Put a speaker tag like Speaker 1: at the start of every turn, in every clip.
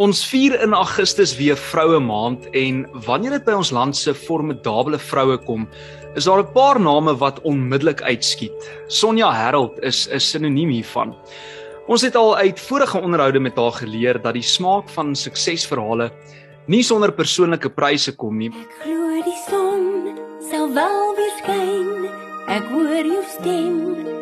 Speaker 1: Ons vier in Augustus weer Vroue Maand en wanneer dit by ons land se formidable vroue kom, is daar 'n paar name wat onmiddellik uitskiet. Sonja Herold is 'n sinoniem hiervan. Ons het al uit vorige onderhoude met haar geleer dat die smaak van suksesverhale nie sonder persoonlike pryse kom nie.
Speaker 2: Ek glo die son sal wel weer skyn. Ek hoor jou stem.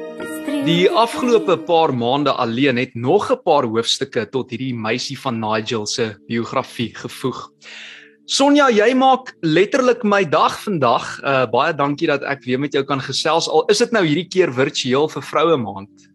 Speaker 1: Die afgelope paar maande alleen het nog 'n paar hoofstukke tot hierdie meisie van Nigel se biografie gevoeg. Sonja, jy maak letterlik my dag vandag. Uh baie dankie dat ek weer met jou kan gesels. Al is dit nou hierdie keer virtueel vir Vroue Maand.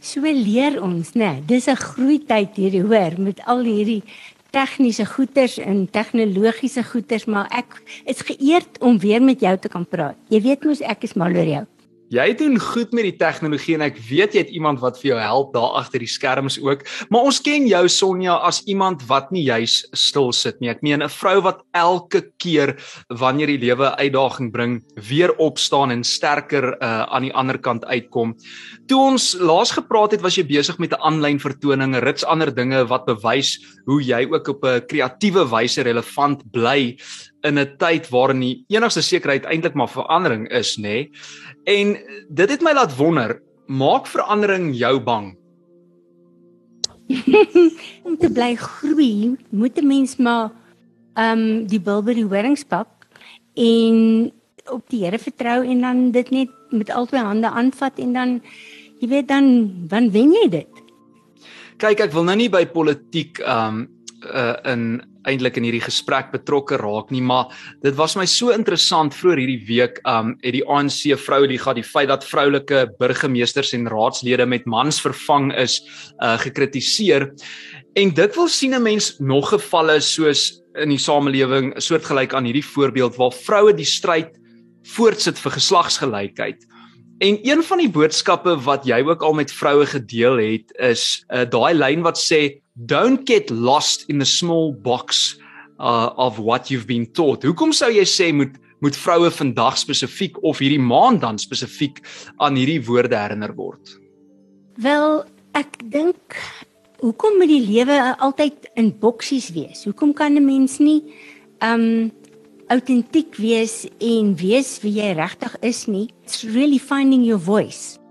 Speaker 3: So leer ons, né? Nee, dis 'n groei tyd hierdie hoor met al hierdie tegniese goeters en tegnologiese goeters, maar ek is geëerd om weer met jou te kan praat. Jy weet mos ek is mal oor jou.
Speaker 1: Jy doen goed met die tegnologie en ek weet jy het iemand wat vir jou help daar agter die skerms ook. Maar ons ken jou Sonja as iemand wat nie juis stil sit nie. Ek meen 'n vrou wat elke keer wanneer die lewe uitdaging bring, weer opstaan en sterker uh, aan die ander kant uitkom. Toe ons laas gepraat het, was jy besig met 'n aanlyn vertoning, rits ander dinge wat bewys hoe jy ook op 'n kreatiewe wyse relevant bly in 'n tyd waarin die enigste sekerheid eintlik maar verandering is, nê? Nee? En dit het my laat wonder, maak verandering jou bang?
Speaker 3: Om te bly groei, moet 'n mens maar ehm um, die bil by die horings pak en op die Here vertrou en dan dit net met albei hande aanvat en dan jy weet dan dan wen jy dit.
Speaker 1: Kyk, ek wil nou nie by politiek ehm um, uh, in eintlik in hierdie gesprek betrokke raak nie, maar dit was my so interessant vroeër hierdie week um het die ANC Vroueliga die feit dat vroulike burgemeesters en raadslede met mans vervang is uh gekritiseer. En dit wil sien 'n mens nog gevalle soos in die samelewing soortgelyk aan hierdie voorbeeld waar vroue die stryd voortsit vir geslagsgelykheid. En een van die boodskappe wat jy ook al met vroue gedeel het is uh, daai lyn wat sê don't get lost in the small box uh, of what you've been taught. Hoekom sou jy sê moet moet vroue vandag spesifiek of hierdie maand dan spesifiek aan hierdie woorde herinner word?
Speaker 3: Wel, ek dink hoekom moet die lewe altyd in boksies wees? Hoekom kan 'n mens nie um autentiek wees en wees wie jy regtig is nie? It's really finding your voice.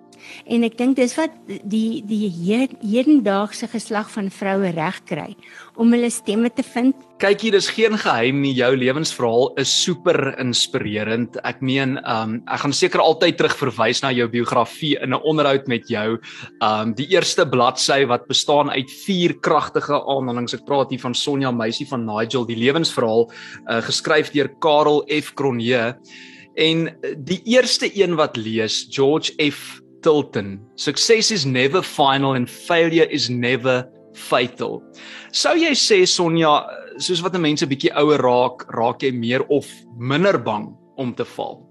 Speaker 3: En ek dink dis wat die die hedendaagse geslag van vroue reg kry om hulle stemme te vind.
Speaker 1: Kyk hier, dis geen geheim nie. Jou lewensverhaal is super inspirerend. Ek meen, um ek gaan seker altyd terugverwys na jou biografie in 'n onderhoud met jou. Um die eerste bladsy wat bestaan uit vier kragtige aanhalinge. Ek praat hier van Sonja Meisie van Nigel, die lewensverhaal uh, geskryf deur Karel F Cronje. En die eerste een wat lees, George F Tilton. Success is never final and failure is never fatal. Sou jy sê Sonja, soos wat 'n mens 'n bietjie ouer raak, raak jy meer of minder bang om te val?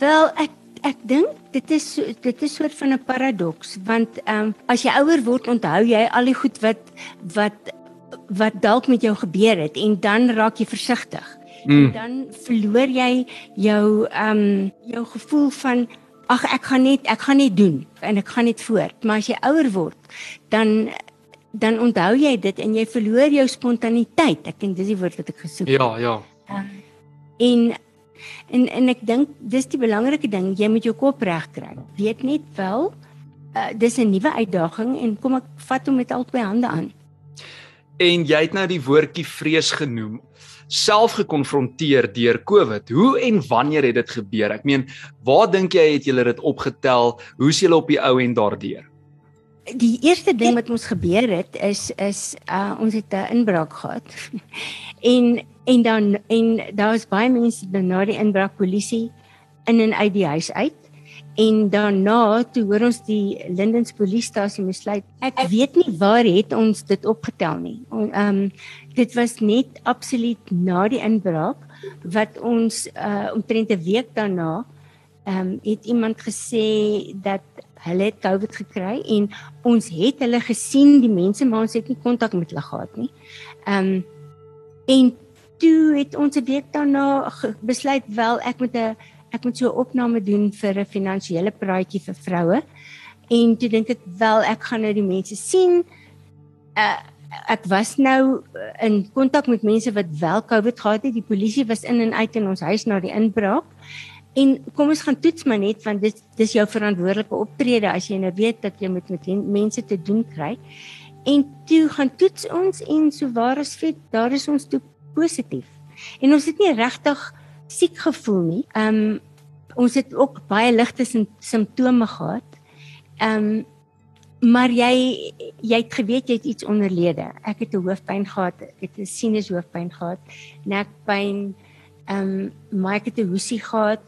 Speaker 3: Wel, ek ek dink dit is dit is soort van 'n paradoks want ehm um, as jy ouer word, onthou jy al die goed wat wat wat dalk met jou gebeur het en dan raak jy versigtig. Mm. En dan verloor jy jou ehm um, jou gevoel van ag ek gaan net ek gaan net doen en ek gaan net voort. Maar as jy ouer word, dan dan onthou jy dit en jy verloor jou spontaniteit. Ek dink dis die woord wat ek gesoek
Speaker 1: het. Ja, ja. Um,
Speaker 3: en en en ek dink dis die belangrike ding, jy moet jou kop reg kry. Weet net wel, uh, dis 'n nuwe uitdaging en kom ek vat hom met albei hande aan.
Speaker 1: En jy het nou die woordjie vrees genoem self gekonfronteer deur COVID. Hoe en wanneer het dit gebeur? Ek meen, waar dink jy het julle dit opgetel? Hoe is julle op die ou en daardeur?
Speaker 3: Die eerste ding wat ons gebeur het is is uh ons het 'n inbraak gehad. en en dan en daar was baie mense na die inbraak polisie in en uit die huis uit. En daarna toe hoor ons die Lindens polisiestasie besluit. Ek weet nie waar het ons dit opgetel nie. Ehm um, dit was net absoluut na die inbraak wat ons uh omtrent 'n week daarna ehm um, het iemand gesê dat hulle het COVID gekry en ons het hulle gesien die mense maar ons het nie kontak met hulle gehad nie. Ehm um, en toe het ons 'n week daarna besluit wel ek moet 'n ek moet so 'n opname doen vir 'n finansiële praatjie vir vroue. En toe dink ek wel ek gaan nou die mense sien. Uh ek was nou in kontak met mense wat wel COVID gehad het. Die polisie was in en uit in ons huis na die inbraak. En kom ons gaan toets maar net want dit dis jou verantwoordelike optrede as jy nou weet dat jy met met mense te doen kry. En toe gaan toets ons en so waar is fit, daar is ons toe positief. En ons het nie regtig siek gevoel nie. Ehm um, ons het ook baie ligte simptome gehad. Ehm um, maar jy jy het geweet jy het iets onderlede. Ek het 'n hoofpyn gehad, ek het 'n sinus hoofpyn gehad, nekpyn, ehm um, maar ek het 'n hoesie gehad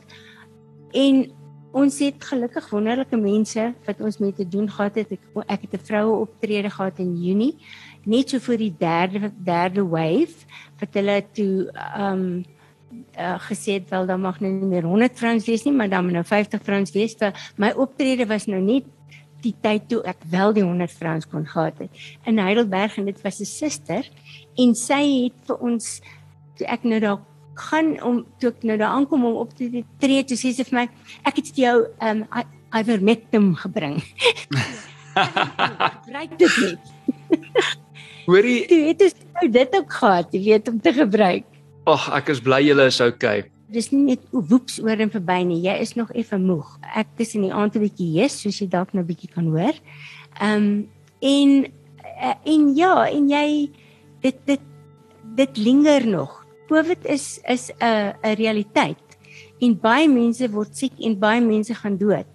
Speaker 3: en ons het gelukkig wonderlike mense wat ons mee te doen gehad het. Ek, ek het 'n vroue optrede gehad in Junie, net so vir die derde derde wave wat hulle toe ehm um, uh, gesê het wel dan mag nou nie meer 100 francs wees nie, maar dan moet nou 50 francs wees. Vir my optrede was nou net die tyd toe ek wel die 100 francs kon gehad het in Heidelberg en dit was 'n suster en sy het vir ons toe ek nou daar gaan om toe ek nou daar aankom om op te tree toe sê sy vir my ek het jou um ivermectin gebring. Gebruik dit net.
Speaker 1: Hoorie,
Speaker 3: jy het dus nou dit ook gehad, jy weet om te gebruik.
Speaker 1: Ag, ek is bly julle is okay.
Speaker 3: Dis nie net woeps oor en verby nie. Jy is nog effe moeg. Ek is in die aand 'n bietjie jes, soos jy dalk nou bietjie kan hoor. Um en eh, en ja, en jy dit dit dit linger nog. COVID is is 'n 'n realiteit en baie mense word siek en baie mense gaan dood.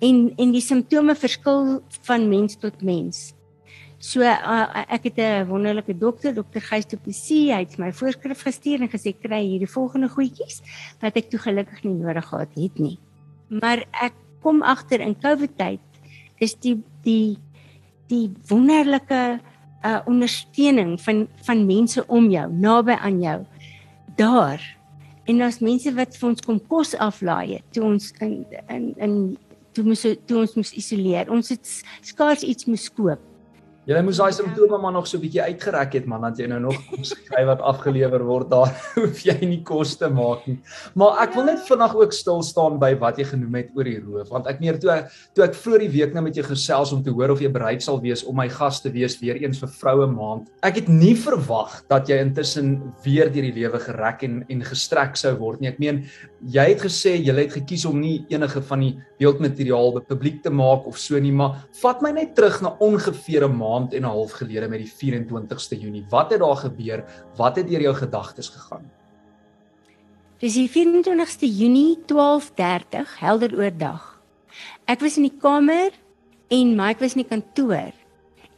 Speaker 3: En en die simptome verskil van mens tot mens. So uh, ek het 'n wonderlike dokter, dokter Gys Du Plessis, hy het my voorskrif gestuur en gesê kry hierdie volgende goedjies wat ek toe gelukkig nie nodig gehad het nie. Maar ek kom agter in COVID tyd is die die die wonderlike uh ondersteuning van van mense om jou, naby aan jou. Daar. En as mense wat vir ons kom kos aflaai het, toe ons in in in toe moes toe ons moes isoleer. Ons het skaars iets moes koop.
Speaker 1: Jy moes daai simptome maar nog so 'n bietjie uitgereik het man, dat jy nou nog skryf wat afgelewer word daar hoef jy nie kos te maak nie. Maar ek wil net vinnig ook stil staan by wat jy genoem het oor die roof, want ek meer toe toe ek vroeër die week nou met jou gesels om te hoor of jy bereid sal wees om my gas te wees weer eens vir vroue maand. Ek het nie verwag dat jy intussen weer deur die lewe gerek en en gestrek sou word nie. Ek meen jy het gesê jy het gekies om nie enige van die beeldmateriaal publiek te maak of so nie, maar vat my net terug na ongeveer 'n maand maand en 'n half gelede met die 24ste Junie. Wat het daar gebeur? Wat het deur jou gedagtes gegaan?
Speaker 3: Dis die 24ste Junie 12:30, helder oordag. Ek was in die kamer en Mike was in die kantoor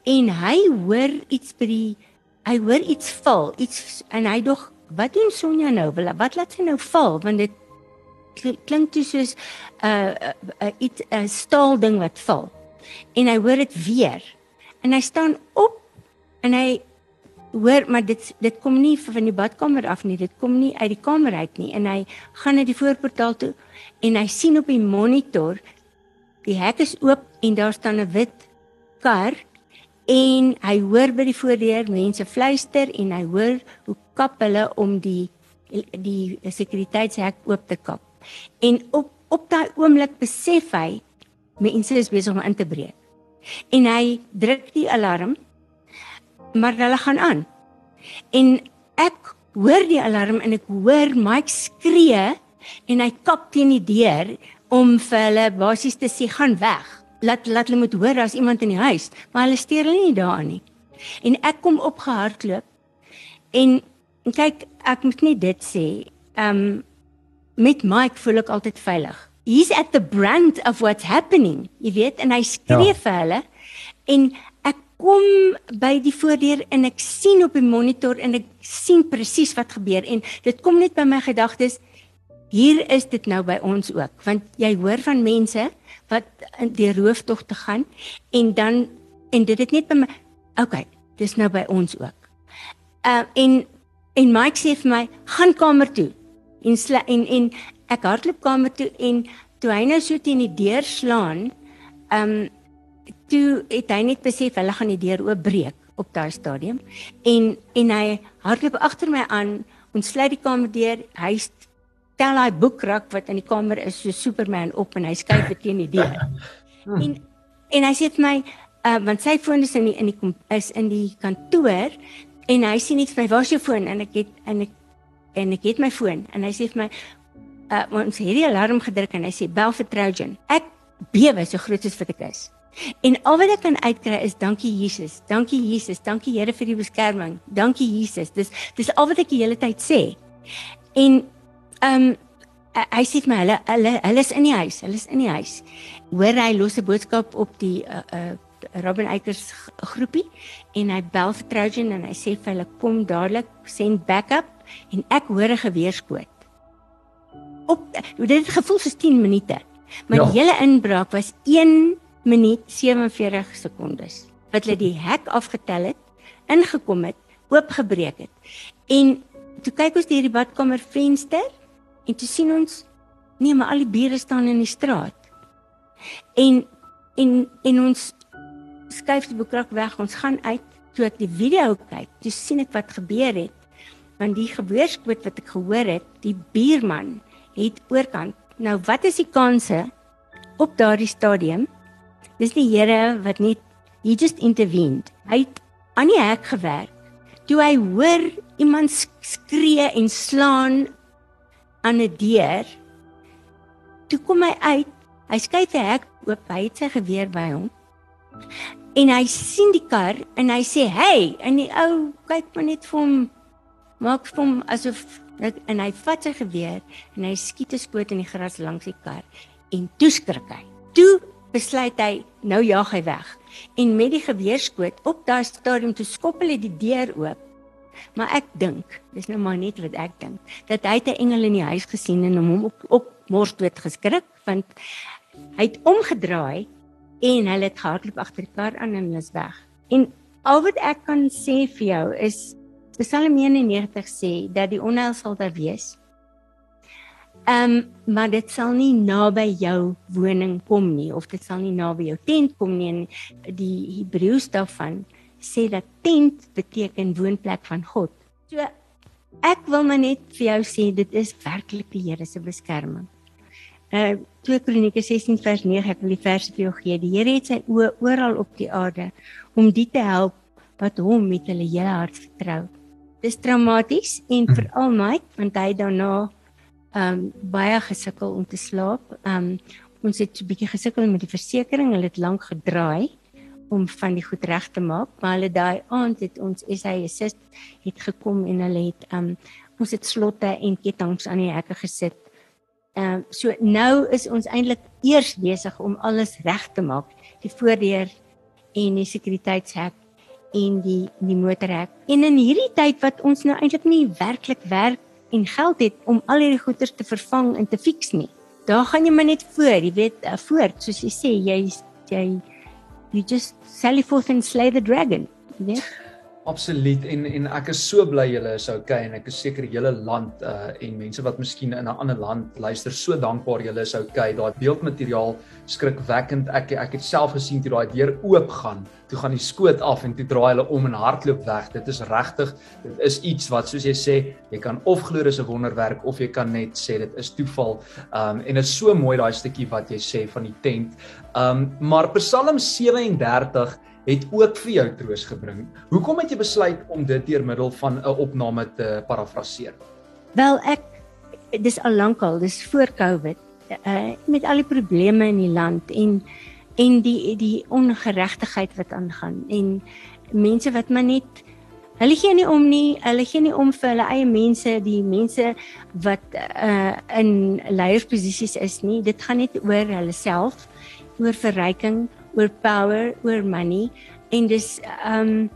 Speaker 3: en hy hoor iets by die hy hoor iets val, iets en hy dog, wat doen Sonja nou? Wat laat sy nou val? Want dit klink toe soos 'n uh, 'n uh, uh, iets 'n uh, staal ding wat val. En hy hoor dit weer en hy staan op en hy hoor maar dit dit kom nie van die badkamer af nie. Dit kom nie uit die kamer uit nie. En hy gaan na die voorportaal toe en hy sien op die monitor die hek is oop en daar staan 'n wit kar en hy hoor by die voordeur mense fluister en hy hoor hoe kap hulle om die die sekuriteitshek oop te kap. En op op daai oomblik besef hy mense is besig om in te breek en hy druk die alarm maar hulle gaan aan. En ek hoor die alarm en ek hoor Mike skree en hy kap teen die deur om vir hulle basies te sê gaan weg. Laat laat hulle moet hoor as iemand in die huis. Maar hulle steur hulle nie daarin nie. En ek kom opgehardloop en, en kyk ek moet net dit sê. Um met Mike voel ek altyd veilig he's at the brand of what's happening jy weet en hy skree ja. vir hulle. En ek kom by die voordeur en ek sien op die monitor en ek sien presies wat gebeur. En dit kom net by my gedagtes hier is dit nou by ons ook. Want jy hoor van mense wat in die rooftog te gaan en dan en dit het net by my okay dis nou by ons ook. Uh, en en Mike sê vir my gaan kamer toe en en en ek hardloop kamer toe en toe hy nou so teen die deur slaan, ehm um, toe het hy net besef hulle gaan die deur oopbreek op daai stadium en en hy hardloop agter my aan, ons sluit die kamer deur, hy tel hy boekrak wat in die kamer is so Superman op en hy skuif dit teen die deur. en en hy sê vir my uh, want sy foon is in die in die is in die kantoor en hy sê net vir my, "Waar's jou foon?" en ek het en ek en ek het my foon en hy sê vir my, uh, "Ons het die alarm gedruk en hy sê bel vir Trojan." Ek bewe so groot soos wat ek is. En al wat ek kan uitkry is dankie Jesus. Dankie Jesus. Dankie Here vir die beskerming. Dankie Jesus. Dis dis al wat ek die hele tyd sê. En ehm um, hy sê vir my hulle hulle hulle is in die huis. Hulle is in die huis. Hoor hy los 'n boodskap op die uh, uh Robin Eikers groepie en hy bel vir Trojan en hy sê vir hulle kom dadelik send backup en ek hoor 'n geweerskoot. Op dit het gevoel soos 10 minute. Maar
Speaker 1: Ja.
Speaker 3: die hele inbraak was 1 minuut 47 sekondes. Wat hulle die hek afgetel het, ingekom het, oopgebreek het. En toe kyk ons deur die badkamer venster en toe sien ons nee, maar al die bure staan in die straat. En en en ons skuif die boekrak weg, ons gaan uit. Toe ek die video kyk, toe sien ek wat gebeur het. Want die geweerskoot wat ek gehoor het, die buurman het oorkant. Nou wat is die kanse op daardie stadium? Dis die Here wat net he just intervened. Hy het aan die hek gewerk. Toe hy hoor iemand sk- skree en slaan aan 'n deur, toe kom hy uit. Hy skuif die hek oop, hy het sy geweer by hom. En hy sien die kar en hy sê, "Hey!" En die ou kyk maar net vir hom maak vir hom asof en hy vat sy geweer en hy skiet 'n skoot in die gras langs die kar en toe skrik hy. Toe besluit hy nou jaag hy weg. En met die geweerskoot op daai stadium toe skop hulle die deur oop. Maar ek dink, dis nou maar net wat ek dink, dat hy 'n engel in die huis gesien en hom op op morsdood geskrik want hy het omgedraai en hulle het gehardloop agter die kar aan en hulle is weg. En al wat ek kan sê vir jou is Psalm 91 sê dat die onheil sal daar wees. Ehm um, maar dit sal nie naby jou woning kom nie of dit sal nie naby jou tent kom nie. Die Hebreëus daarvan sê dat tent beteken woonplek van God. So ek wil maar net vir jou sê dit is werklik die Here se beskerming. Uh 2 Kronieke 16 vers 9 ek wil die verse vir jou gee. Die Here het sy oë oral op die aarde om die te help wat hom met hulle hele hart vertrou. Dis traumaties en veral Mike want hy daarna um baie gesukkel om te slaap. Um ons het 'n bietjie gesukkel met die versekerings. Hulle het lank gedraai om van die goed reg te maak, maar hulle daai aand het ons SA assist het gekom en hulle het um ons het slotte en kettinge aan die hekke gesit. Ehm so nou is ons eintlik eers besig om alles reg te maak. Die voordeur en die sekuriteitshek en die die motorhek. En in hierdie tyd wat ons nou eintlik nie werklik werk en geld het om al hierdie goeder te vervang en te fix nie. Daar gaan jy maar net voor, jy weet, uh, voort soos jy sê, jy jy you just sally forth and slay the dragon. Jy weet?
Speaker 1: Absoluut en en ek is so bly julle is okay en ek is seker julle land uh en mense wat miskien in 'n ander land luister so dankbaar julle is okay. Daai beeldmateriaal skrikwekkend. Ek ek het self gesien toe daai deur oop gaan. Toe gaan die skoot af en toe draai hulle om en hardloop weg. Dit is regtig dit is iets wat soos jy sê, jy kan of glo dis 'n wonderwerk of jy kan net sê dit is toeval. Um en dit is so mooi daai stukkie wat jy sê van die tent. Um maar Psalm 37 het ook vir jou troos gebring. Hoekom het jy besluit om dit deur middel van 'n opname te parafraseer?
Speaker 3: Wel ek dis al lankal, dis voor Covid. Uh met al die probleme in die land en en die die ongeregtigheid wat aangaan en mense wat maar net hulle gee nie om nie, hulle gee nie om vir hulle eie mense, die mense wat uh in leiersposisies is nie. Dit gaan net oor hulle self, oor verryking, oor power, oor money en dis um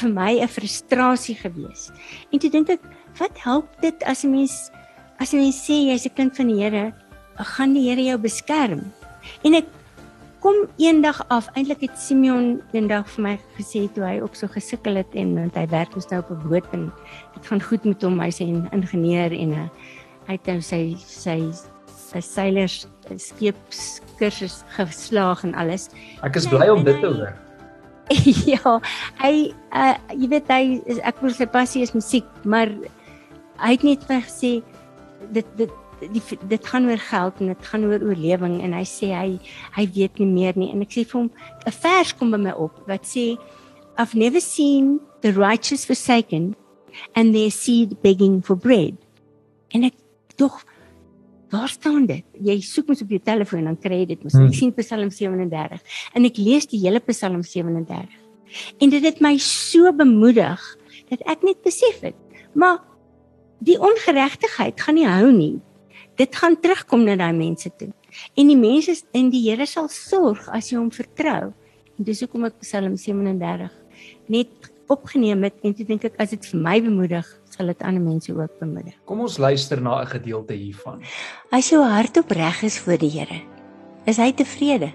Speaker 3: vir my 'n frustrasie gewees. En toe dink ek, wat help dit as 'n mens as 'n mens sê jy's 'n kind van die Here, gaan die Here jou beskerm. En ek kom eendag af, eintlik het Simeon eendag vir my gesê toe hy ook so gesukkel het en want hy werk mos nou op 'n boot en dit gaan goed met hom, hy's 'n ingenieur en uh, hy het nou sy sy seilers skeepskursus geslaag en alles.
Speaker 1: Ek is bly om dit te hoor.
Speaker 3: ja, hy uh, jy weet hy is ek wil sy passie is musiek, maar hy het net vir gesê dit dit die dit gaan oor geld en dit gaan oor oorlewing en hy sê hy hy weet nie meer nie en ek sê vir hom 'n vers kom by my op wat sê I've never seen the righteous forsaken and their seed begging for bread. En ek tog waar staan dit? Jy soek mos op jou telefoon dan kry jy dit mos.
Speaker 1: Hmm.
Speaker 3: Ek sien Psalm 37 en ek lees die hele Psalm 37. En dit het my so bemoedig dat ek net besef het, maar die ongeregtigheid gaan nie hou nie. Dit gaan terugkom na daai mense toe. En die mense en die Here sal sorg as jy hom vertrou. En dis hoekom ek Psalm 37 net opgeneem het en toe dink ek as dit vir my bemoedig, sal dit ander mense ook bemoedig.
Speaker 1: Kom ons luister na 'n gedeelte hiervan.
Speaker 4: As jou hart opreg is voor die Here, is hy tevrede.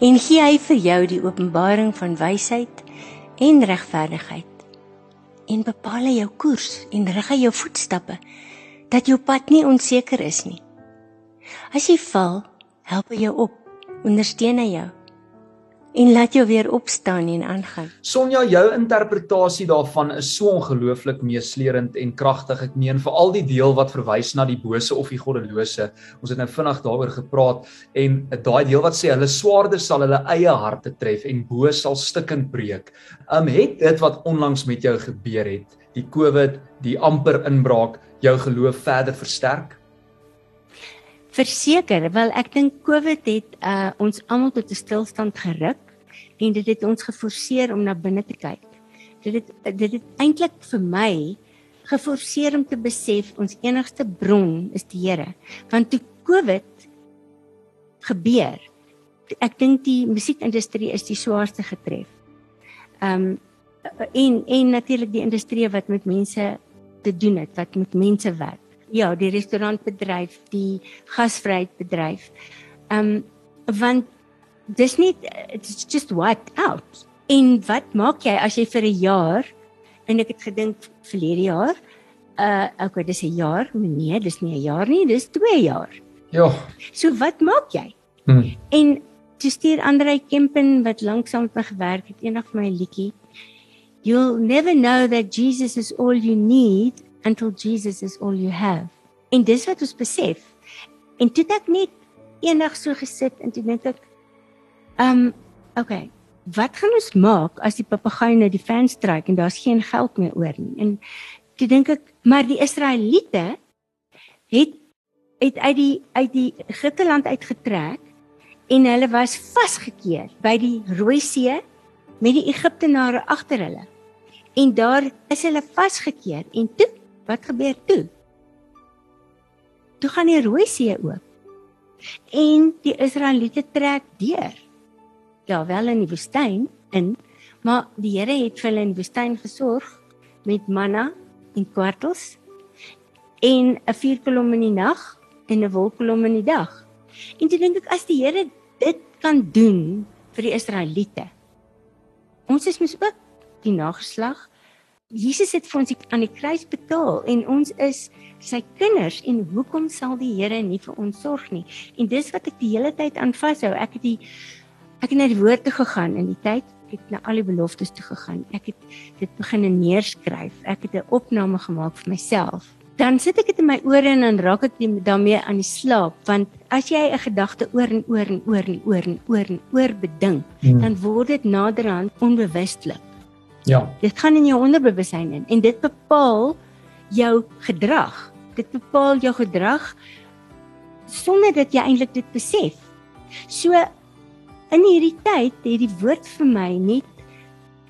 Speaker 4: En gee hy vir jou die openbaring van wysheid en regverdigheid. En bepaal hy jou koers en rig hy jou voetstappe dat jou pad nie onseker is nie. As jy val, help hy jou op, ondersteun hy jou en laat jou weer opstaan en aangaan.
Speaker 1: Sonja, jou interpretasie daarvan is so ongelooflik meesleurend en kragtig. Ek meen veral die deel wat verwys na die bose of die goddelose. Ons het nou vinnig daaroor gepraat en daai deel wat sê hulle swaarde sal hulle eie harte tref en bo sal stikkend breek. Um het dit wat onlangs met jou gebeur het, die COVID, die amper inbraak, jou geloof verder versterk?
Speaker 3: Verseker, wel ek dink COVID het uh ons almal tot 'n stilstand geruk en dit het ons geforseer om na binne te kyk. Dit het dit het eintlik vir my geforseer om te besef ons enigste bron is die Here. Want toe COVID gebeur, ek dink die musiekindustrie is die swaarste getref. Um en en natuurlik die industrie wat met mense te doen het, wat met mense werk ja, die restaurantbedryf, die gasvryheidbedryf. Um want dis nie it's just wiped out. En wat maak jy as jy vir 'n jaar en ek het gedink verlede jaar, uh okay, dis 'n jaar, nee, dis nie 'n jaar nie, dis 2 jaar.
Speaker 1: Ja.
Speaker 3: So wat maak jy?
Speaker 1: Hmm.
Speaker 3: En toe stuur Andrei Kempen wat lanksaam met my gewerk het, eendag vir my 'n liedjie. You'll never know that Jesus is all you need until Jesus is all you have. En dis wat ons besef. En toe ek net eendag so gesit en toe dink ek, ehm, um, okay, wat gaan ons maak as die papegaai nou die fan stryk en daar's geen geld meer oor nie? En toe dink ek, maar die Israeliete het het uit die uit die Egipte land uitgetrek en hulle was vasgekeer by die Rooi See met die Egiptenare agter hulle. En daar is hulle vasgekeer en toe wat gebeur toe? Toe gaan die Rooi See oop. En die Israeliete trek deur. Ja, wel in die woestyn in, maar die Here het vir hulle in die woestyn gesorg met manna en kwartels en 'n vuurkolom in die nag en 'n wolkkolom in die dag. En toe dink ek as die Here dit kan doen vir die Israeliete. Ons is mos ook die nageslag Jesus het vir ons aan die kruis betaal en ons is sy kinders en hoekom sal die Here nie vir ons sorg nie? En dis wat ek die hele tyd aan vashou. Ek het die ek het na die woord toe gegaan in die tyd ek het na al die beloftes toe gegaan. Ek het dit begin neerskryf. Ek het 'n opname gemaak vir myself. Dan sit ek dit in my ore en dan raak ek daarmee aan die slaap want as jy 'n gedagte oor en oor en oor en oor en oor en oor bedink,
Speaker 1: Hmm.
Speaker 3: dan word dit naderhand onbewustelik.
Speaker 1: Ja.
Speaker 3: Dit gaan in jou onderbewussyn in en dit bepaal jou gedrag. Dit bepaal jou gedrag sonder dat jy eintlik dit besef. So in hierdie tyd het die woord vir my net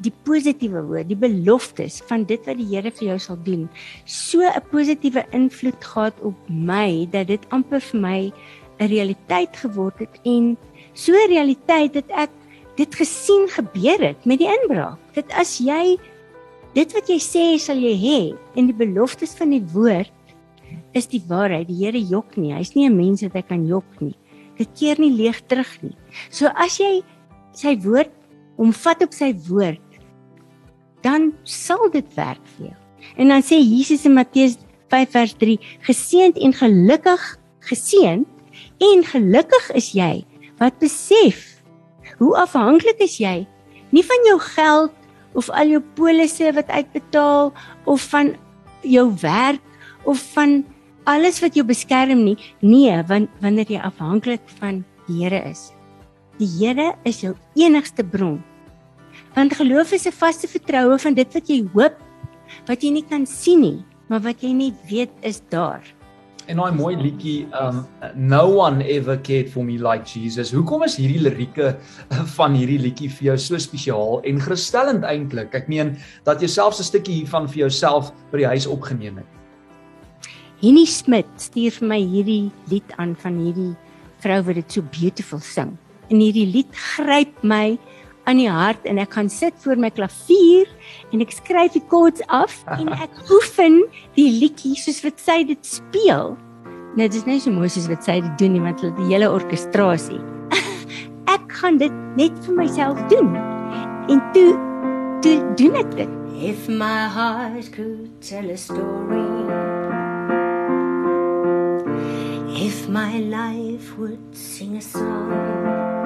Speaker 3: die positiewe woord, die beloftes van dit wat die Here vir jou sal doen, so 'n positiewe invloed gehad op my dat dit amper vir my 'n realiteit geword het en so 'n realiteit dat ek dit gesien gebeur het met die inbraak. Dit as jy dit wat jy sê sal jy hê en die beloftes van die woord is die waarheid. Die Here jok nie. Hy's nie 'n mens wat hy kan jok nie. Dit keer nie leeg terug nie. So as jy sy woord omvat op sy woord, dan sal dit werk vir jou. En dan sê Jesus in Matteus 5 vers 3: Geseend en gelukkig, geseend en gelukkig is jy wat besef hoe afhanklik is jy nie van jou geld of al jou polisse wat uitbetaal of van jou werk of van alles wat jou beskerm nie. Nee, want wanneer jy afhanklik van die Here is. Die Here is jou enigste bron. Want geloof is 'n vaste vertroue van dit wat jy hoop, wat jy nie kan sien nie, maar wat jy net weet is daar.
Speaker 1: En daai mooi liedjie um no one ever cared for me like Jesus. Hoekom is hierdie lirieke van hierdie liedjie vir jou so spesiaal en gerusstellend eintlik? Ek meen dat jy selfs 'n stukkie hiervan vir jouself by die huis opgeneem het.
Speaker 3: Henny Smit stuur vir my hierdie lied aan van hierdie vrou wat dit so beautiful sing. En hierdie lied gryp my aan die hart en ek gaan sit voor my klavier en ek skryf die chords af en ek oefen die liedjie soos wat sy dit speel. Nou dit is nie so mooi soos wat sy dit doen nie want hulle die hele orkestrasie. ek gaan dit net vir myself doen. En toe toe doen ek dit.
Speaker 2: If my heart could tell a story, if my life would sing a song,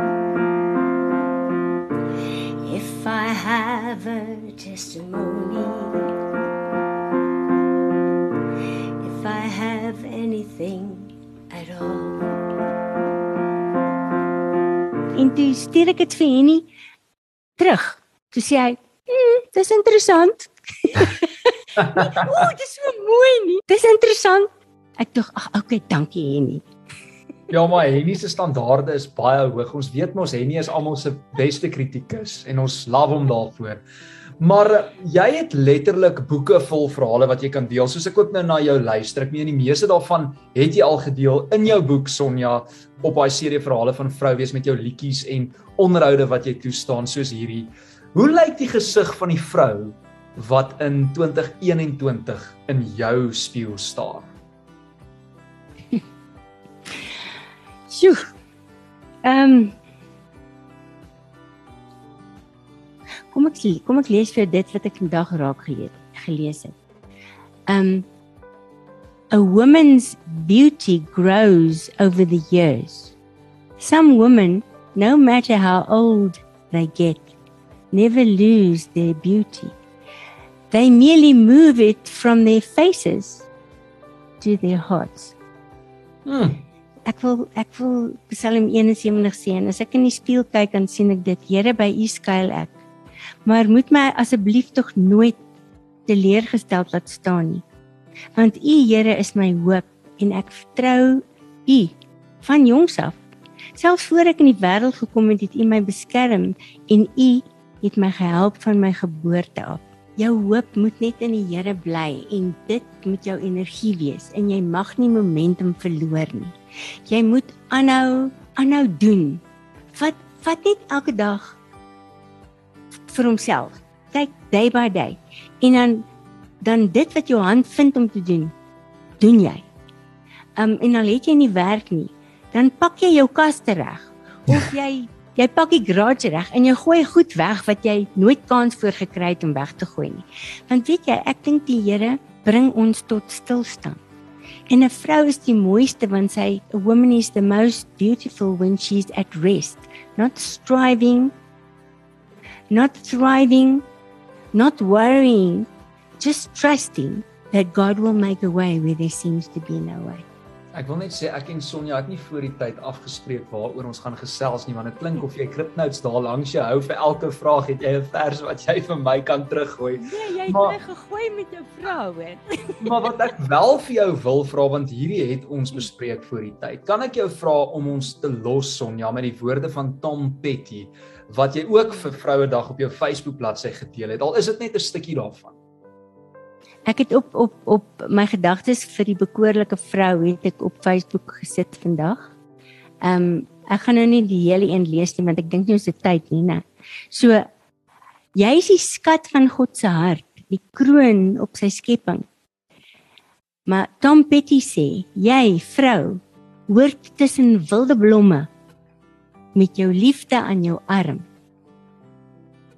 Speaker 2: testimony, if I have anything at all.
Speaker 3: En toe stuur ek dit vir Henny terug. Toe sê hy, "Mm, dis interessant." Ooh, dis so mooi nie. Dis interessant. Ek dink, "Ag, okay, dankie Henny."
Speaker 1: Ja, maar Henny se standaarde is baie hoog. Ons weet mos Henny is almal se beste kritikus en ons love hom daarvoor. Maar jy het letterlik boeke vol verhale wat jy kan deel. Soos ek ook nou na jou luister, ek meen die meeste daarvan het jy al gedeel in jou boek Sonja op daai serie verhale van vrou wees met jou liedjies en onderhoude wat jy toestaan soos hierdie. Hoe lyk die gesig van die vrou wat in 2021 in jou spieël staar?
Speaker 3: Sjoe. Ehm um, Kom ek kom ek lees vir jou dit wat ek vandag raak gelees gelees het. Um A woman's beauty grows over the years. Some women, no matter how old they get, never lose their beauty. They merely move it from their faces to their hearts.
Speaker 1: Hmm.
Speaker 3: Ek wil ek wil Psalm 71 sê en as ek in die spieël kyk dan sien ek dit Here by U skuil ek. Maar moet my asseblief tog nooit teleurgesteld laat staan nie. Want U Here is my hoop en ek vertrou U van jongs af. Selfs voor ek in die wêreld gekom het, het U my beskerm en U het my gehelp van my geboorte af. Jou hoop moet net in die Here bly en dit moet jou energie wees en jy mag nie momentum verloor nie. Jy moet aanhou aanhou doen. Vat vat net elke dag vir homself. Kyk day by day. En dan dan dit wat jou hand vind om te doen, doen jy. Um en al het jy nie werk nie, dan pak jy jou kaste reg of jy jy pak die garage reg en jy gooi goed weg wat jy nooit kans voor gekry het om weg te gooi nie. Want weet jy, ek dink die Here bring ons tot stilstand. En 'n vrou is die mooiste want sy a woman is the most beautiful when she's at rest, not striving, not thriving, not worrying, just trusting that God will make a way where there seems to be no way.
Speaker 1: Ek wil net sê ek en Sonja het nie voor die tyd afgespreek waaroor ons gaan gesels nie want dit klink of jy kripnotes daar langs jou hou vir elke vraag het jy 'n vers wat jy vir my kan teruggooi.
Speaker 3: Nee, jy het
Speaker 1: Maar-
Speaker 3: my gegooi met jou vrou hoor.
Speaker 1: Maar wat ek wel vir jou wil vra want hierdie het ons bespreek voor die tyd. Kan ek jou vra om ons te los Sonja met die woorde van Tom Petty wat jy ook vir Vrouedag op jou Facebook bladsy gedeel het. Al is dit net 'n stukkie daarvan.
Speaker 3: Ek het op op op my gedagtes vir die bekoorlike vrou het ek op Facebook gesit vandag. Ehm um, ek gaan nou nie die hele een lees nie want ek dink nie ons het tyd nie, né. So jy is die skat van God se hart, die kroon op sy skepping. Maar Tom Petty sê, jy vrou, hoort tussen wilde blomme met jou liefde aan jou arm.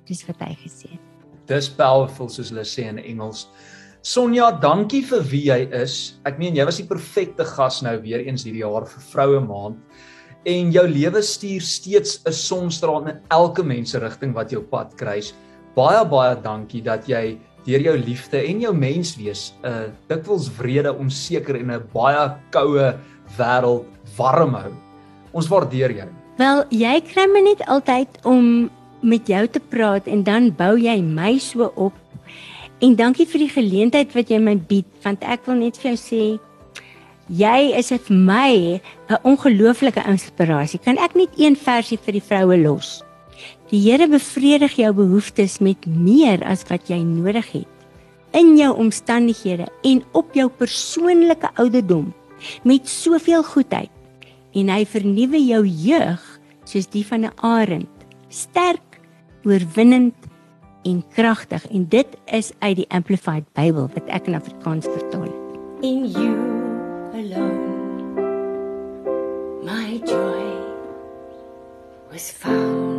Speaker 3: Dis wat hy gesê het.
Speaker 1: Dis powerful soos hulle sê in Engels. Sonja, dankie vir wie jy is. Ek meen jy was die perfekte gas nou weer eens hierdie jaar vir Vroue Maand. En jou lewe stuur steeds 'n sonstraal in elke mens se rigting wat jou pad kruis. Baie baie dankie dat jy deur jou liefde en jou menswees 'n uh, dikwels wrede, onseker en 'n baie koue wêreld warm hou. Ons waardeer jou.
Speaker 3: Wel, jy kry my net altyd om met jou te praat en dan bou jy my so op. En dankie vir die geleentheid wat jy my bied, want ek wil net vir jou sê jy is vir my 'n ongelooflike inspirasie. Kan ek net een versie vir die vroue los? Die Here bevredig jou behoeftes met meer as wat jy nodig het in jou omstandighede en op jou persoonlike ouderdom met soveel goedheid en hy vernuwe jou jeug soos die van 'n arend sterk oorwinnend en kragtig. En dit is uit die amplified Bybel wat ek in Afrikaans vertaal. Het
Speaker 2: in you alone my joy was found